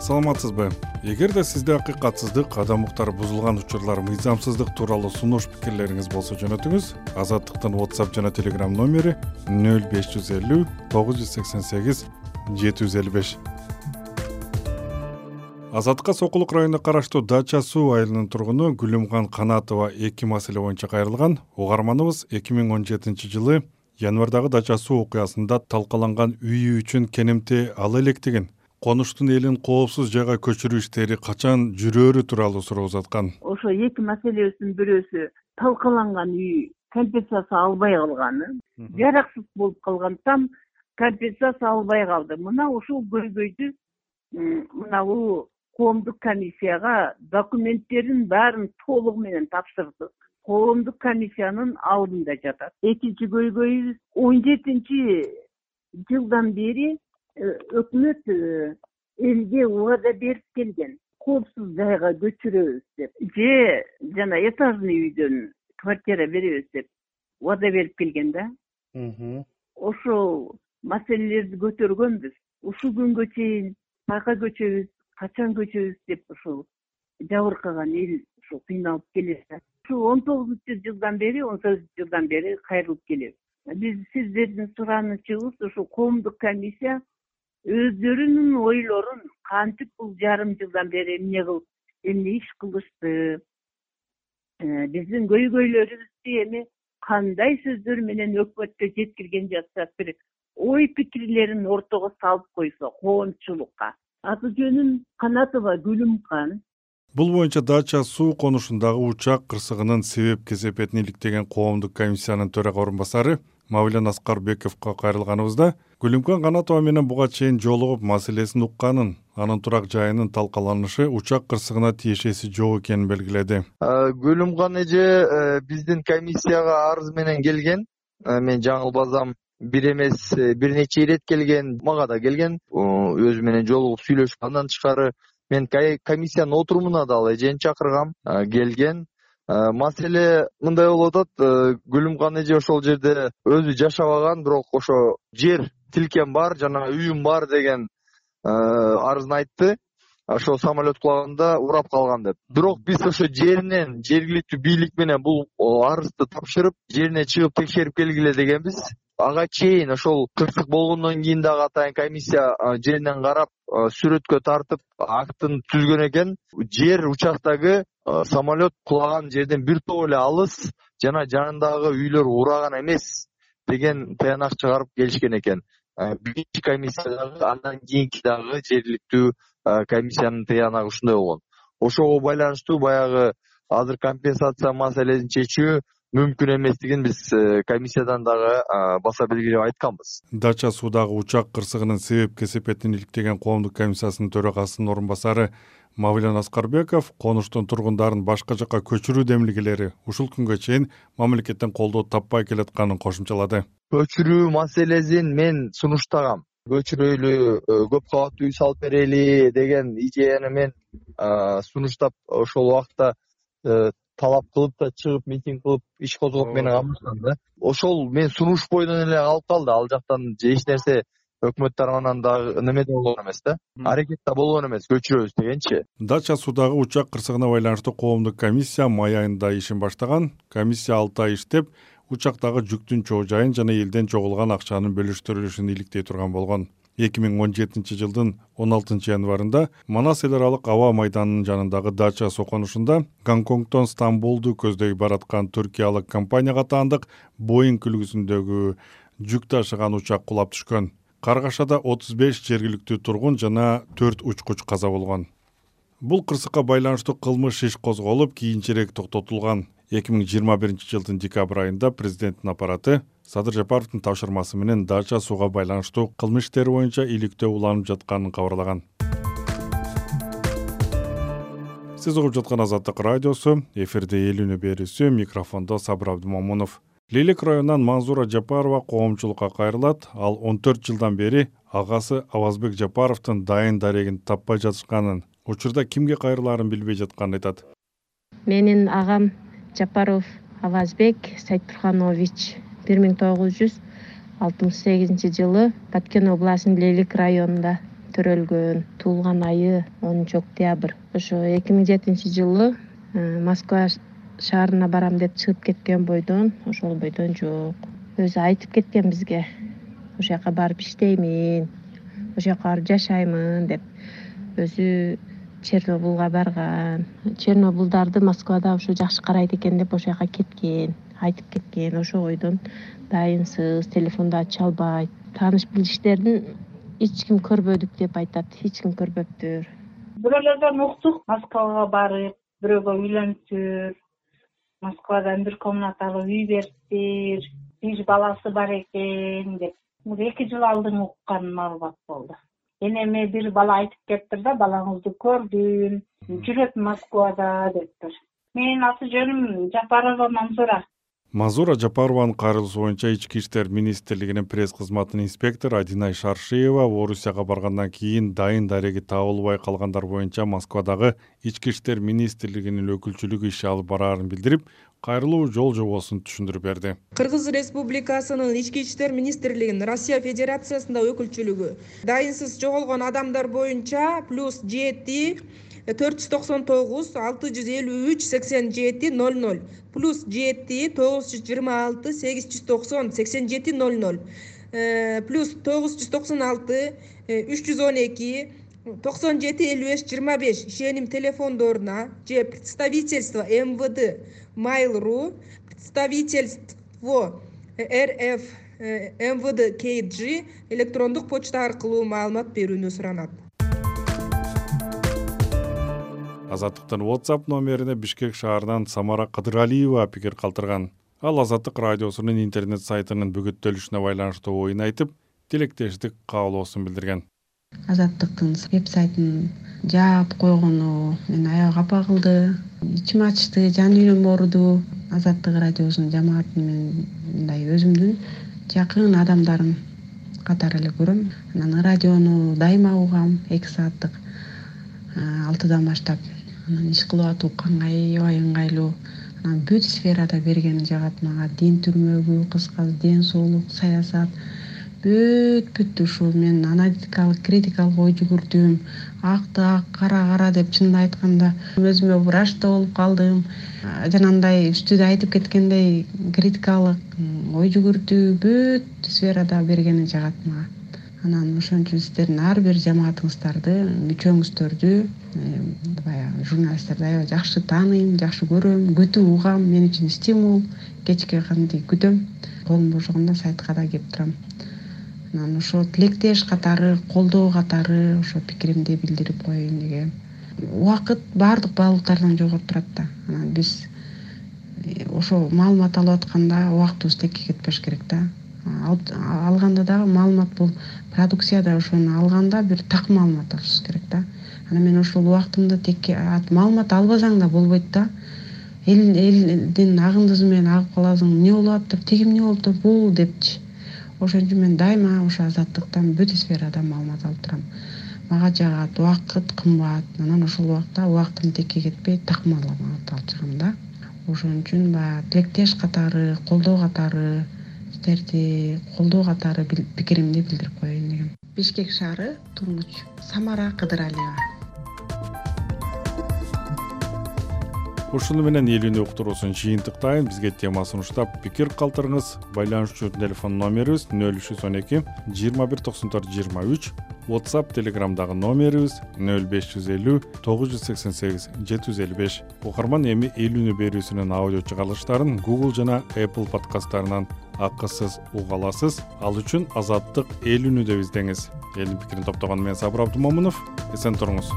саламатсызбы? Эгерде сизде акыйкатсыздык адам укуктары бузулган учурлар мыйзамсыздык тууралуу сунуш пикирлериңиз болсо жөнөтүңүз азаттыктын whatsapp жана telegram номери нөл беш жүз элүү тогуз жүз сексен сегиз жети жүз элүү беш. Азаттыкка сокулук районуна караштуу дача суу айылынын тургуну гүлүмкан канатова эки маселе боюнча кайрылган. Угарманыбыз эки миң он жетинчи жылы январдагы дача суу окуясында талкаланган үйү үчүн кенемти ала электигин конуштун элин коопсуз жайга көчүрүү иштери качан жүрөөрү тууралуу суроо узаткан ошо эки маселебиздин бирөөсү талкаланган үй компенсация албай калганы жараксыз болуп калган там компенсация албай калды. Мына ушул көйгөйдү мынабу коомдук комиссияга документтерин баарын толугу менен тапшырдык. Коомдук комиссиянын алдында жатат. Экинчи көйгөйүбүз он жетинчи жылдан бери өкмөт э, элге убада берип келген. Коопсуз жайга көчүрөбүз деп. Же жана этажный үйдөн квартира беребиз деп убада берип келген да. Ошол маселелерди көтөргөнбүз. Ушул күнгө чейин каяка көчөбүз качан көчөбүз деп ушул жабыркаган эл ушул кыйналып келет ушул он тогузунчу жылдан бери он сегизинчи жылдан бери кайрылып келебиз биз сиздердин суранычыбыз ушул коомдук комиссия өздөрүнүн ойлорун кантип бул жарым жылдан бери эмне кылып эмне иш кылышты? Э, биздин көйгөйлөрүбүздү эми кандай сөздөр менен өкмөткө жеткирген жатышат бир ой пикирлерин ортого салып койсо коомчулукка. Аты жөнүм канатова гүлүмкан. Бул боюнча дача суу конушундагы учак кырсыгынын себеп кесепетин иликтеген коомдук комиссиянын төрага орун басары мавлен аскарбековго кайрылганыбызда гүлүмкан канатова менен буга чейин жолугуп маселесин укканын анын турак жайынын талкаланышы учак кырсыгына тиешеси жок экенин белгиледи. Гүлүмкан эже э, биздин комиссияга арыз менен келген. Э, мен жаңылбасам бир эмес э, бир нече ирет келген мага да келген. Өзү менен жолугуп сүйлөшүп андан тышкары мен комиссиянын отурумуна дагы эжени чакыргам. Келген. Маселе мындай болуп атат. Гүлүмкан эже ошол жерде өзү жашабаган бирок ошо жер тилкем бар жана үйүм бар деген э, арызын айтты. Ошол самолет кулаганда урап калган деп. Бирок биз ошо жеринен жергиликтүү бийлик менен бул арызды тапшырып жерине чыгып текшерип келгиле дегенбиз. Ага чейин ошол кырсык болгондон кийин дагы атайын комиссия жеринен карап сүрөткө тартып актын түзгөн экен. Жер учактогу самолет кулаган жерден бир топ эле алыс жана жанындагы үйлөр ураган эмес деген тыянак чыгарып келишкен экен биринчи комиссия дагы андан кийинки дагы жергиликтүү комиссиянын тыянагы ушундай болгон. Ошого байланыштуу баягы азыр компенсация маселесин чечүү мүмкүн эместигин биз э, комиссиядан дагы баса белгилеп айтканбыз. Дача суудагы учак кырсыгынын себеп кесепетин иликтеген коомдук комиссиясынын төрагасынын орун басары мавлен аскарбеков конуштун тургундарын башка жакка көчүрүү демилгелери ушул күнгө чейин мамлекеттен колдоо таппай келатканын кошумчалады. Көчүрүү маселесин мен сунуштагам. Көчүрөлү э, көп кабаттуу үй салып берели деген идеяны мен сунуштап ошол убакта э, талап кылып да чыгып митинг кылып иш козгоп мени камашкан да. Ошол мен сунуш бойдон эле калып калды. Ал жактан эч нерсе өкмөт тарабынан дагы немеде болгон эмес да. Аракет да болгон эмес көчүрөбүз дегенчи. Дача суудагы учак кырсыгына байланыштуу коомдук комиссия май айында ишин баштаган. Комиссия алты ай иштеп учактагы жүктүн чоо жайын жана элден чогулган акчанын бөлүштүрүлүшүн иликтей турган болгон. Эки миң он жетинчи жылдын он алтынчы январында манас эл аралык аба майданынын жанындагы дача суу конушунда гонконгдон стамбулду көздөй бараткан түркиялык компанияга таандык боинг үлгүсүндөгү жүк ташыган учак кулап түшкөн каргашада отуз беш жергиликтүү тургун жана төрт учкуч каза болгон. Бул кырсыкка байланыштуу кылмыш иш козголуп кийинчерээк токтотулган. Эки миң жыйырма биринчи жылдын декабрь айында президенттин аппараты садыр жапаровдун тапшырмасы менен дача сууга байланыштуу кылмыш иштери боюнча иликтөө уланып жатканын кабарлаган. Сиз угуп жаткан азаттык радиосу эфирде эл үнү берүүсү микрофондо сабыр абдымомунов лейлек районунан манзура жапарова коомчулукка кайрылат. Ал он төрт жылдан бери агасы авазбек жапаровдун дайын дарегин таппай жатышканын учурда кимге кайрылаарын билбей жатканын айтат. Менин агам жапаров авазбек сайтурханович бир миң тогуз жүз алтымыш сегизинчи жылы баткен областынын лейлик районунда төрөлгөн. Туулган айы онунчу октябрь. Ошо эки миң жетинчи жылы э, москва шаарына барам деп чыгып кеткен бойдон ошол бойдон жок. Өзү айтып кеткен бизге ошол жака барып иштеймин ошол жака барып жашаймын деп. Өзү чернобылга барган. Чернобылдарды москвада ушу жакшы карайт экен деп ошол жака кеткен айтып кеткен. Ошол бойдон дайынсыз телефонду ача албайт. Тааныш билиштерин эч ким көрбөдүк деп айтат эч ким көрбөптүр. Бирөөлөрдөн уктук москвага барып бирөөгө үйлөнүптүр москвадан бир комнаталуу үй бериптир бир баласы бар экен деп. Эки жыл алдын уккан маалымат болду. Эне эми бир бала айтып кетиптир да балаңызды көрдүм жүрөт москвада дептир менин аты жөнүм жапарова мансура мансура жапарованын кайрылуусу боюнча ички иштер министрлигинин пресс кызматынын инспектору адинай шаршиева орусияга баргандан кийин дайын дареги табылбай калгандар боюнча москвадагы ички иштер министрлигинин өкүлчүлүгү иш алып бараарын билдирип кайрылуу жол жобосун түшүндүрүп берди. Кыргыз республикасынын ички иштер министрлигинин россия федерациясындагы өкүлчүлүгү. Дайынсыз жоголгон адамдар боюнча плюс жети төрт жүз токсон тогуз алты жүз элүү үч сексен жети ноль ноль. Плюс жети тогуз жүз жыйырма алты сегиз жүз токсон сексен жети ноль ноль. Э, плюс тогуз жүз токсон алты э, үч жүз он эки токсон жети элүү беш жыйырма беш. Ишеним телефондоруна же представительство мвд mail ру представительство рф э, мвд kg электрондук почта аркылуу маалымат берүүнү суранат азаттыктын whatsapp номерине бишкек шаарынан самара кыдыралиева пикир калтырган. Ал азаттык радиосунун интернет сайтынын бүгүттөлүшүнө байланыштуу оюн айтып тилектештик каалоосун билдирген. Азаттыктын веб сайтын жаап койгону мени аябай капа кылды ичим ачты жан дүйнөм ооруду азаттык радиосунун жамаатын мен мындай өзүмдүн жакын адамдарым катары эле көрөм. Анан радиону дайыма угам эки сааттык алтыдан баштап анан иш кылып атуу аябай ыңгайлуу анан бүт сферада бергени жагат мага дин түрмөгү кыскасы ден соолук саясат. Бүт бүт ушул. Мен аналитикалык критикалык ой жүгүрдүм. Акты ак кара кара деп чынын айтканда өзүмө врачта болуп калдым. Жанагындай үстүдө айтып кеткендей критикалык ой жүгүртүү бүт сферада бергени жагат мага анан ошон үчүн сиздердин ар бир жамаатыңыздарды мүчөңүздөрдү э, баягы журналисттерди аябай жакшы тааныйм жакшы көрөм күтүп угам мен үчүн стимул кечке кантип күтөм колум бошогондо сайтка да келип турам. Анан ошо тилектеш катары колдоо катары ошо пикиримди билдирип коеюн деген убакыт баардык баалуулуктардан жогору турат да. Анан биз э, ошо маалымат алып атканда убактыбыз текке кетпеш керек да алганда дагы маалымат бул. Продукция да ошону алганда бир так маалымат алышыбыз керек да. Анан мен ошол убактымды текке маалымат албасаң да болбойт да. Элдин агындызы менен агып каласың эмне болуп атыптыр тиги эмне болуптур бул депчи. Ошон үчүн мен дайыма ошо азаттыктан бүт сферадан маалымат алып турам. Мага жагат убакыт кымбат анан ошол убакта убактым текке кетпей так маалымат алып чыгам да. Ошон үчүн баягы тилектеш катары колдоо катары сиздерди колдоо катары пикиримди билдирип коеюн дегем бишкек шаары турмуч самара кыдыралиева ушуну менен элүүнү уктуруусун жыйынтыктайын бизге тема сунуштап пикир калтырыңыз. Байланышчу телефон номерибиз нөл үч жүз он эки жыйырма бир токсон төрт жыйырма үч. Whatsapp телеграмдагы номерибиз нөл беш жүз элүү тогуз жүз сексен сегиз жети жүз элүү беш. Угарман эми элүүнү берүүсүнүн аудио чыгарылыштарын google жана apple подкасттарынан акысыз уга аласыз. Ал үчүн азаттык элүүнү деп издеңиз. Элдин пикирин топтогон мен сабыр абдымомунов эсен туруңуз